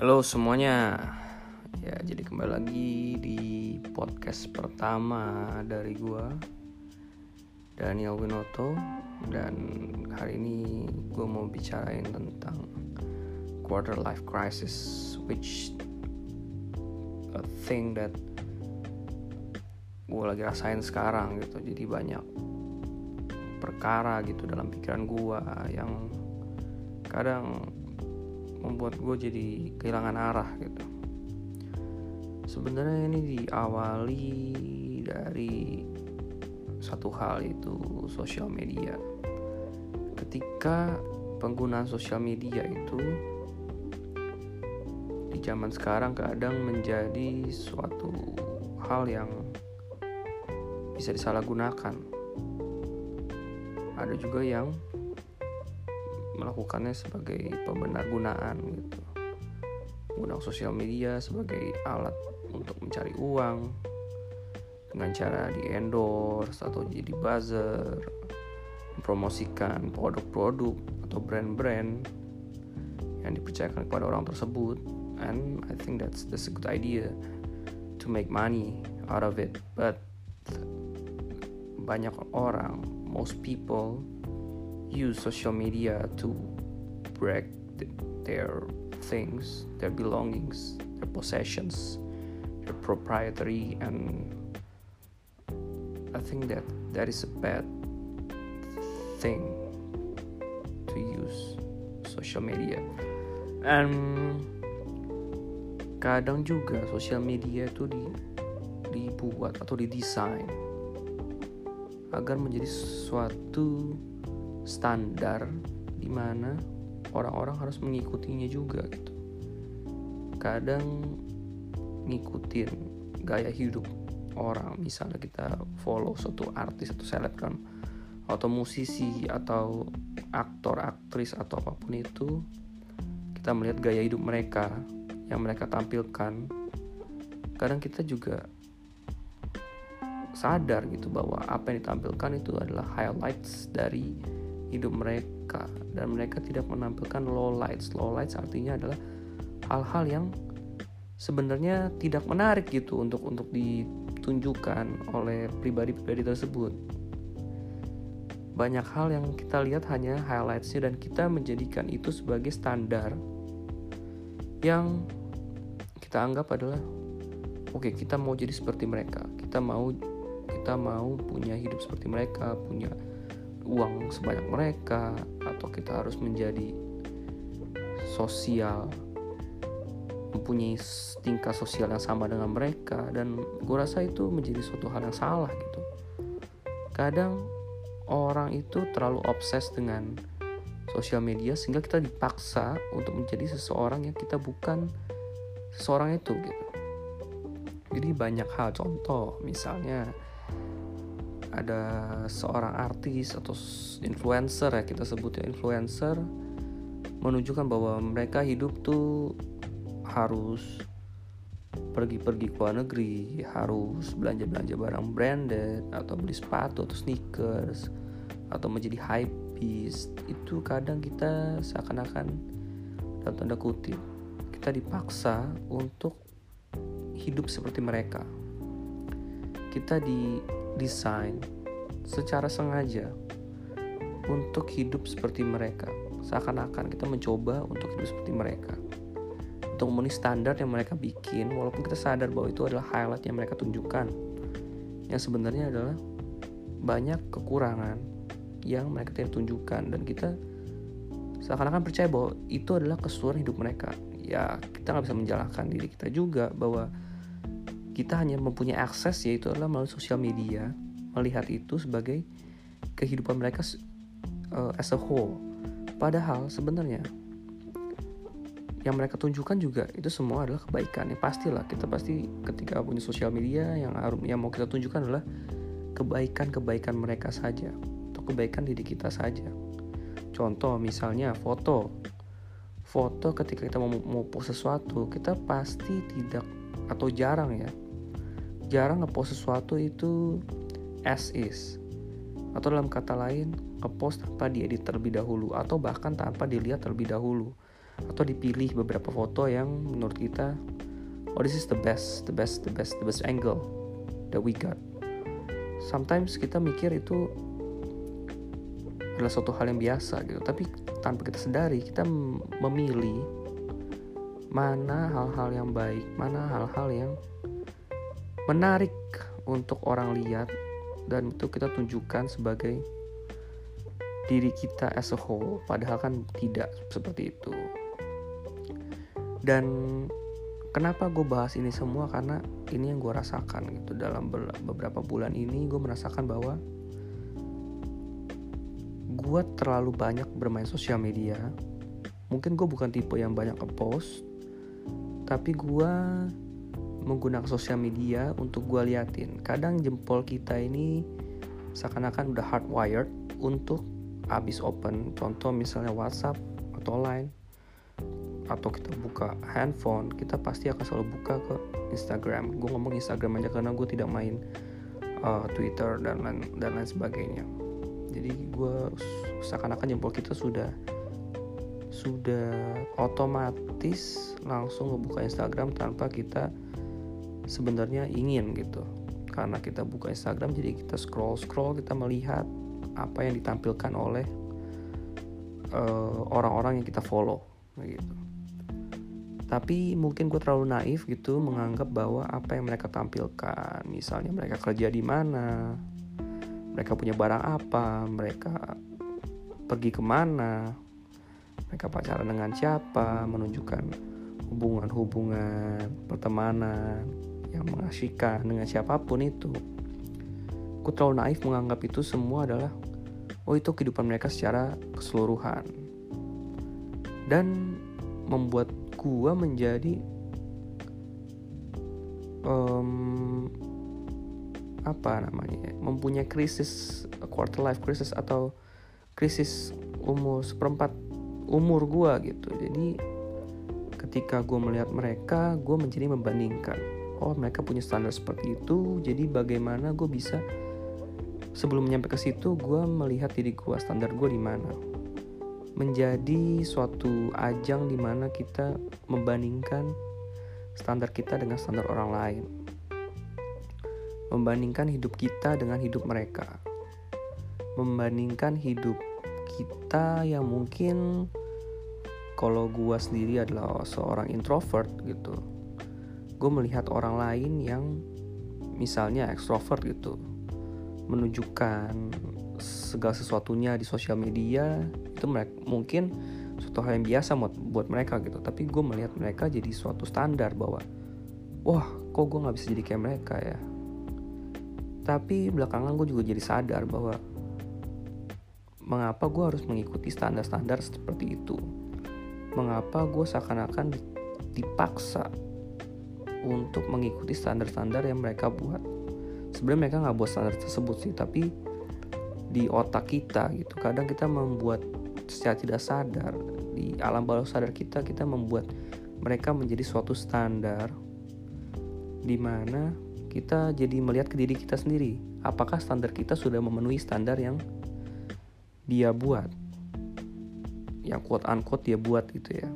Halo semuanya. Ya jadi kembali lagi di podcast pertama dari gua Daniel Winoto. Dan hari ini gue mau bicarain tentang Quarter life crisis Which A thing that Gue lagi rasain sekarang gitu. Jadi banyak perkara gitu dalam pikiran gua Yang kadang membuat gue jadi kehilangan arah gitu. Sebenarnya ini diawali dari satu hal itu sosial media. Ketika penggunaan sosial media itu di zaman sekarang kadang menjadi suatu hal yang bisa disalahgunakan. Ada juga yang melakukannya sebagai pembenar gunaan gitu. Menggunakan sosial media sebagai alat untuk mencari uang dengan cara di endorse atau jadi buzzer mempromosikan produk-produk atau brand-brand yang dipercayakan kepada orang tersebut. And I think that's that's a good idea to make money out of it. But banyak orang most people use social media to break their things, their belongings, their possessions, their proprietary, and I think that that is a bad thing to use social media. And kadang juga sosial media itu di, dibuat atau didesain agar menjadi suatu standar di mana orang-orang harus mengikutinya juga gitu. Kadang ngikutin gaya hidup orang, misalnya kita follow suatu artis atau selebgram atau musisi atau aktor, aktris atau apa pun itu, kita melihat gaya hidup mereka yang mereka tampilkan. Kadang kita juga sadar gitu bahwa apa yang ditampilkan itu adalah highlights dari hidup mereka dan mereka tidak menampilkan low lights. Low lights artinya adalah hal-hal yang sebenarnya tidak menarik gitu untuk untuk ditunjukkan oleh pribadi-pribadi tersebut. Banyak hal yang kita lihat hanya highlightsnya dan kita menjadikan itu sebagai standar yang kita anggap adalah oke okay, kita mau jadi seperti mereka kita mau kita mau punya hidup seperti mereka punya uang sebanyak mereka atau kita harus menjadi sosial mempunyai tingkah sosial yang sama dengan mereka dan gue rasa itu menjadi suatu hal yang salah gitu. Kadang orang itu terlalu obses dengan sosial media sehingga kita dipaksa untuk menjadi seseorang yang kita bukan seseorang itu gitu. Jadi banyak hal contoh misalnya ada seorang artis atau influencer ya kita sebut ya influencer menunjukkan bahwa mereka hidup tuh harus pergi-pergi ke luar negeri harus belanja-belanja barang branded atau beli sepatu atau sneakers atau menjadi hype beast. Itu kadang kita seakan-akan dalam tanda kutip kita dipaksa untuk hidup seperti mereka. Kita di desain secara sengaja untuk hidup seperti mereka. Seakan-akan kita mencoba untuk hidup seperti mereka. Untuk memenuhi standar yang mereka bikin, walaupun kita sadar bahwa itu adalah highlight yang mereka tunjukkan. Yang sebenarnya adalah banyak kekurangan yang mereka tidak tunjukkan dan kita seakan-akan percaya bahwa itu adalah keseluruhan hidup mereka. Ya, kita nggak bisa menjelaskan diri kita juga bahwa kita hanya mempunyai akses yaitu adalah melalui sosial media melihat itu sebagai kehidupan mereka uh, as a whole. Padahal sebenarnya yang mereka tunjukkan juga itu semua adalah kebaikan. Ya pastilah kita pasti ketika punya sosial media yang yang mau kita tunjukkan adalah kebaikan-kebaikan mereka saja atau kebaikan diri kita saja. Contoh misalnya foto. Foto ketika kita mau mau post sesuatu kita pasti tidak atau jarang ya jarang ngepost sesuatu itu as is. Atau dalam kata lain ngepost tanpa diedit terlebih dahulu atau bahkan tanpa dilihat terlebih dahulu atau dipilih beberapa foto yang menurut kita oh this is the best the best the best the best angle that we got. Sometimes kita mikir itu adalah suatu hal yang biasa gitu tapi tanpa kita sadari kita memilih mana hal-hal yang baik mana hal-hal yang menarik untuk orang lihat dan itu kita tunjukkan sebagai diri kita as a whole padahal kan tidak seperti itu. Dan kenapa gue bahas ini semua? Karena ini yang gue rasakan gitu. Dalam beberapa bulan ini gue merasakan bahwa gue terlalu banyak bermain sosial media. Mungkin gue bukan tipe yang banyak ngepost tapi gue menggunakan sosial media untuk gue liatin. Kadang jempol kita ini seakan-akan udah hardwired untuk habis open. Contoh misalnya WhatsApp atau Line. Atau kita buka handphone kita pasti akan selalu buka ke Instagram. Gue ngomong Instagram aja karena gue tidak main uh, Twitter dan lain dan lain sebagainya. Jadi gue seakan-akan jempol kita sudah sudah otomatis langsung ngebuka Instagram tanpa kita sebenarnya ingin gitu. Karena kita buka Instagram jadi kita scroll scroll kita melihat apa yang ditampilkan oleh eh, orang-orang uh, yang kita follow gitu. Tapi mungkin gue terlalu naif gitu menganggap bahwa apa yang mereka tampilkan misalnya mereka kerja di mana mereka punya barang apa mereka pergi ke mana mereka pacaran dengan siapa menunjukkan hubungan-hubungan pertemanan yang mengasihkan dengan siapa pun itu. Aku terlalu naif menganggap itu semua adalah oh itu kehidupan mereka secara keseluruhan. Dan membuat gua menjadi um, apa namanya mempunyai krisis quarter life crisis atau krisis umur seperempat umur gue gitu. Jadi ketika gue melihat mereka gue menjadi membandingkan. Oh mereka punya standar seperti itu jadi bagaimana gue bisa sebelum nyampe ke situ gue melihat diri gue standar gue di mana. Menjadi suatu ajang di mana kita membandingkan standar kita dengan standar orang lain. Membandingkan hidup kita dengan hidup mereka, membandingkan hidup kita yang mungkin kalau gue sendiri adalah seorang introvert gitu, gue melihat orang lain yang misalnya ekstrovert gitu, menunjukkan segala sesuatunya di sosial media itu mereka mungkin suatu hal yang biasa buat buat mereka gitu. Tapi gue melihat mereka jadi suatu standar bahwa wah kok gue nggak bisa jadi kayak mereka ya? Tapi belakangan gue juga jadi sadar bahwa mengapa gue harus mengikuti standar-standar seperti itu mengapa gue seakan-akan dipaksa untuk mengikuti standar-standar yang mereka buat sebenarnya mereka nggak buat standar tersebut sih tapi di otak kita gitu kadang kita membuat secara tidak sadar di alam bawah sadar kita kita membuat mereka menjadi suatu standar di mana kita jadi melihat ke diri kita sendiri. Apakah standar kita sudah memenuhi standar yang dia buat? Yang quote unquote dia buat gitu ya.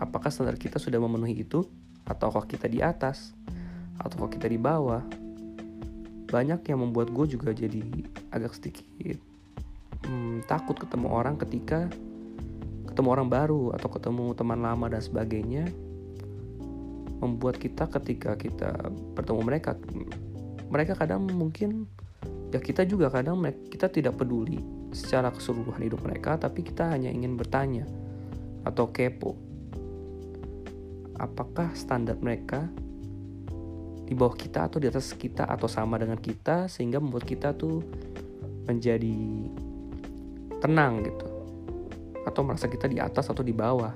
Apakah standar kita sudah memenuhi itu? Ataukah kita di atas? Ataukah kita di bawah? Banyak yang membuat gue juga jadi agak sedikit hmm, takut ketemu orang ketika ketemu orang baru atau ketemu teman lama dan sebagainya membuat kita ketika kita bertemu mereka mereka kadang mungkin ya kita juga kadang kita tidak peduli secara keseluruhan hidup mereka tapi kita hanya ingin bertanya atau kepo apakah standar mereka di bawah kita atau di atas kita atau sama dengan kita sehingga membuat kita tuh menjadi tenang gitu atau merasa kita di atas atau di bawah?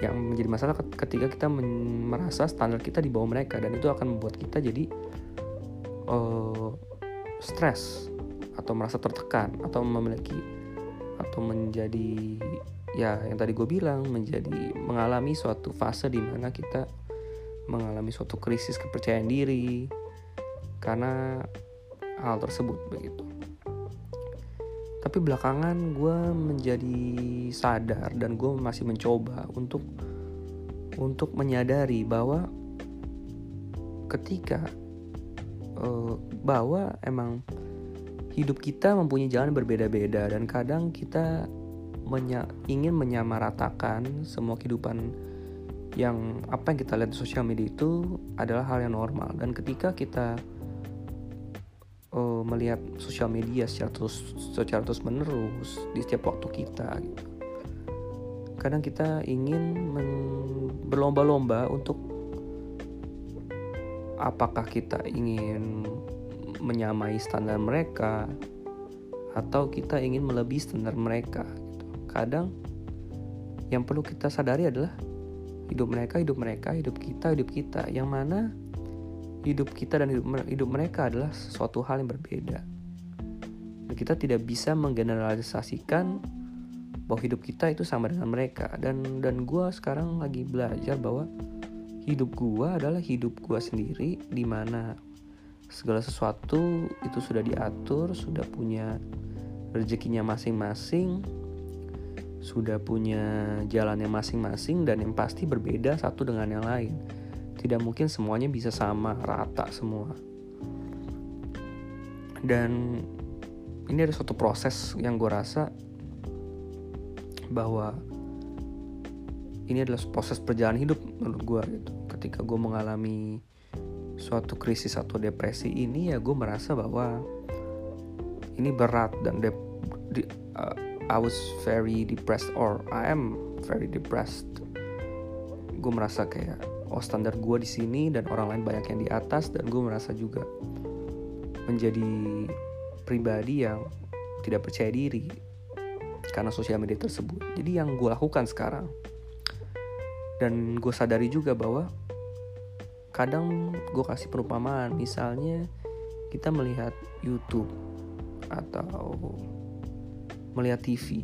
Yang menjadi masalah ketika kita merasa standar kita di bawah mereka dan itu akan membuat kita jadi uh, stres atau merasa tertekan atau memiliki atau menjadi ya yang tadi gue bilang menjadi mengalami suatu fase di mana kita mengalami suatu krisis kepercayaan diri karena hal tersebut begitu. tapi belakangan gue menjadi sadar dan gue masih mencoba untuk untuk menyadari bahwa ketika uh, bahwa emang hidup kita mempunyai jalan berbeda-beda dan kadang kita menya ingin menyamaratakan semua kehidupan yang apa yang kita lihat di sosial media itu adalah hal yang normal dan ketika kita uh, melihat sosial media secara terus secara terus menerus di setiap waktu kita gitu. kadang kita ingin berlomba-lomba untuk apakah kita ingin menyamai standar mereka atau kita ingin melebihi standar mereka gitu. kadang yang perlu kita sadari adalah hidup mereka hidup mereka hidup kita hidup kita. Yang mana hidup kita dan hidup, hidup mereka adalah sesuatu hal yang berbeda. Dan kita tidak bisa menggeneralisasikan bahwa hidup kita itu sama dengan mereka. Dan dan gue sekarang lagi belajar bahwa hidup gue adalah hidup gue sendiri di mana segala sesuatu itu sudah diatur sudah punya rezekinya masing-masing sudah punya jalannya masing-masing dan yang pasti berbeda satu dengan yang lain. Tidak mungkin semuanya bisa sama, rata semua. Dan ini ada suatu proses yang gue rasa bahwa ini adalah proses perjalanan hidup menurut gue gitu. Ketika gue mengalami suatu krisis atau depresi ini ya gue merasa bahwa ini berat dan de, de, uh, I was very depressed or I am very depressed. Gue merasa kayak oh standar gue di sini dan orang lain banyak yang di atas dan gue merasa juga menjadi pribadi yang tidak percaya diri karena sosial media tersebut. Jadi yang gue lakukan sekarang dan gue sadari juga bahwa kadang gue kasih perumpamaan misalnya kita melihat YouTube atau melihat TV,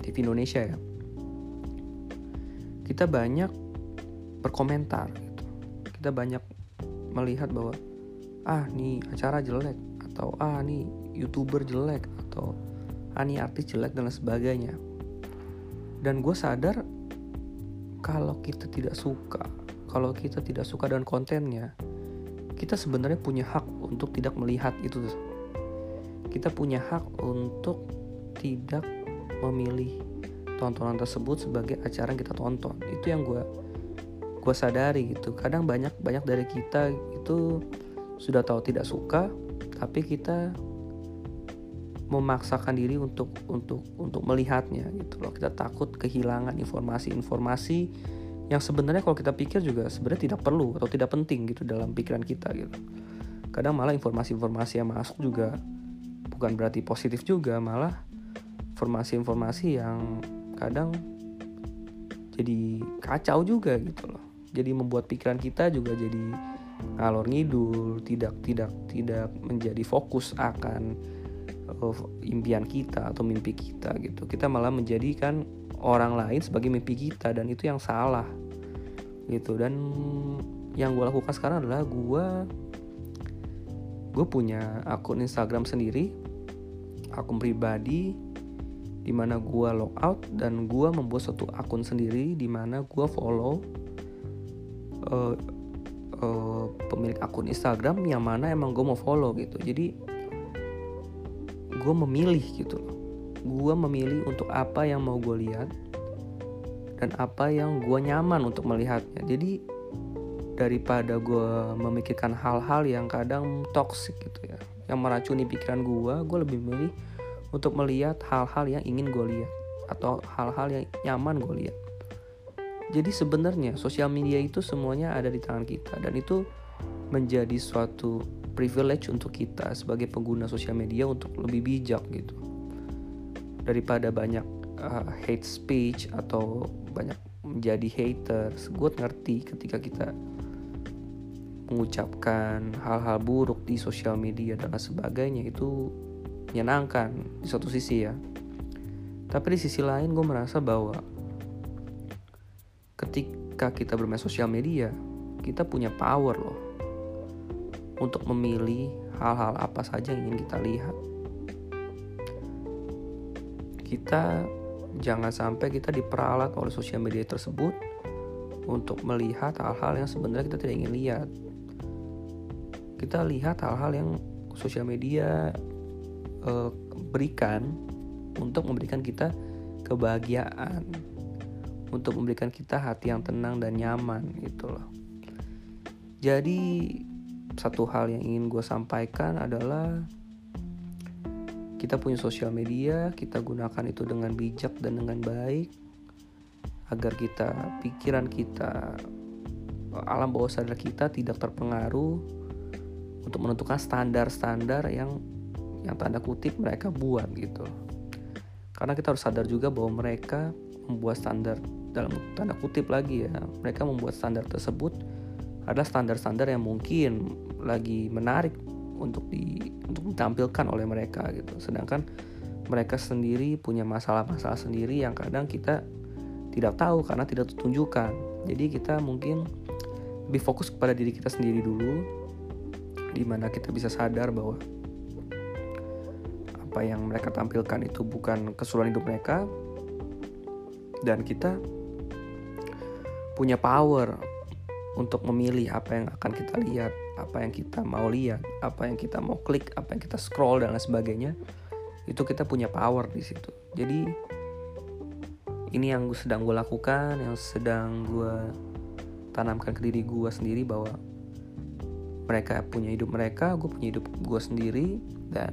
TV Indonesia ya, kita banyak berkomentar gitu. Kita banyak melihat bahwa ah nih acara jelek atau ah nih youtuber jelek atau ah nih artis jelek dan sebagainya. Dan gue sadar kalau kita tidak suka, kalau kita tidak suka dengan kontennya, kita sebenarnya punya hak untuk tidak melihat itu. Kita punya hak untuk tidak memilih tontonan tersebut sebagai acara yang kita tonton. Itu yang gue gue sadari gitu. Kadang banyak banyak dari kita itu sudah tahu tidak suka tapi kita memaksakan diri untuk untuk untuk melihatnya gitu loh. Kita takut kehilangan informasi-informasi yang sebenarnya kalau kita pikir juga sebenarnya tidak perlu atau tidak penting gitu dalam pikiran kita gitu. Kadang malah informasi-informasi yang masuk juga bukan berarti positif juga malah informasi-informasi yang kadang jadi kacau juga gitu loh. Jadi membuat pikiran kita juga jadi ngalor ngidul tidak tidak tidak menjadi fokus akan uh, impian kita atau mimpi kita gitu. Kita malah menjadikan orang lain sebagai mimpi kita dan itu yang salah gitu. Dan yang gue lakukan sekarang adalah gue gue punya akun Instagram sendiri akun pribadi di mana gue logout dan gue membuat satu akun sendiri di mana gue follow uh, uh, pemilik akun Instagram yang mana emang gue mau follow gitu. Jadi gue memilih gitu loh gue memilih untuk apa yang mau gue lihat dan apa yang gue nyaman untuk melihatnya jadi daripada gue memikirkan hal-hal yang kadang toxic gitu ya yang meracuni pikiran gue gue lebih memilih untuk melihat hal-hal yang ingin gue lihat atau hal-hal yang nyaman gue lihat. Jadi sebenarnya sosial media itu semuanya ada di tangan kita dan itu menjadi suatu privilege untuk kita sebagai pengguna sosial media untuk lebih bijak gitu. Daripada banyak uh, hate speech atau banyak menjadi haters, gue ngerti ketika kita mengucapkan hal-hal buruk di sosial media dan sebagainya itu menyenangkan di suatu sisi ya. Tapi di sisi lain gue merasa bahwa ketika kita bermain sosial media kita punya power loh untuk memilih hal-hal apa saja yang ingin kita lihat kita jangan sampai kita diperalat oleh sosial media tersebut untuk melihat hal-hal yang sebenarnya kita tidak ingin lihat. Kita lihat hal-hal yang sosial media uh, berikan untuk memberikan kita kebahagiaan untuk memberikan kita hati yang tenang dan nyaman gitu loh. Jadi satu hal yang ingin gue sampaikan adalah kita punya sosial media, kita gunakan itu dengan bijak dan dengan baik agar kita pikiran kita alam bawah sadar kita tidak terpengaruh untuk menentukan standar-standar yang yang tanda kutip mereka buat gitu. Karena kita harus sadar juga bahwa mereka membuat standar dalam tanda kutip lagi ya. Mereka membuat standar tersebut adalah standar-standar yang mungkin lagi menarik untuk di untuk ditampilkan oleh mereka gitu. Sedangkan mereka sendiri punya masalah-masalah sendiri yang kadang kita tidak tahu karena tidak ditunjukkan jadi kita mungkin lebih fokus kepada diri kita sendiri dulu di mana kita bisa sadar bahwa apa yang mereka tampilkan itu bukan keseluruhan hidup mereka. Dan kita punya power untuk memilih apa yang akan kita lihat, apa yang kita mau lihat, apa yang kita mau klik, apa yang kita scroll dan lain sebagainya. Itu kita punya power di situ. Jadi ini yang sedang gue lakukan, yang sedang gue tanamkan ke diri gue sendiri bahwa mereka punya hidup mereka, gue punya hidup gue sendiri dan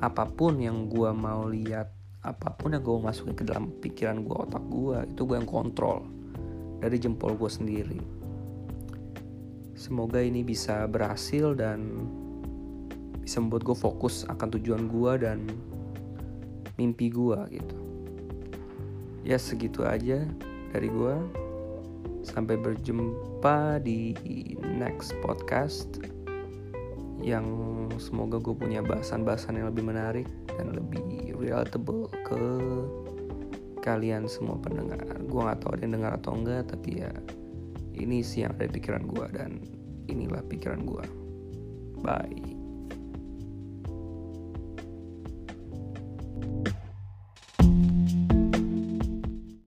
apa pun yang gue mau lihat, apa pun yang gue masukin ke dalam pikiran gue, otak gue, itu gue yang kontrol dari jempol gue sendiri. Semoga ini bisa berhasil dan bisa membuat gue fokus akan tujuan gue dan mimpi gue gitu. Ya segitu aja dari gue. Sampai berjumpa di next podcast yang semoga gue punya bahasan-bahasan yang lebih menarik dan lebih relatable ke kalian semua pendengar gue nggak tahu ada yang dengar atau enggak tapi ya ini sih yang ada di pikiran gue dan inilah pikiran gue bye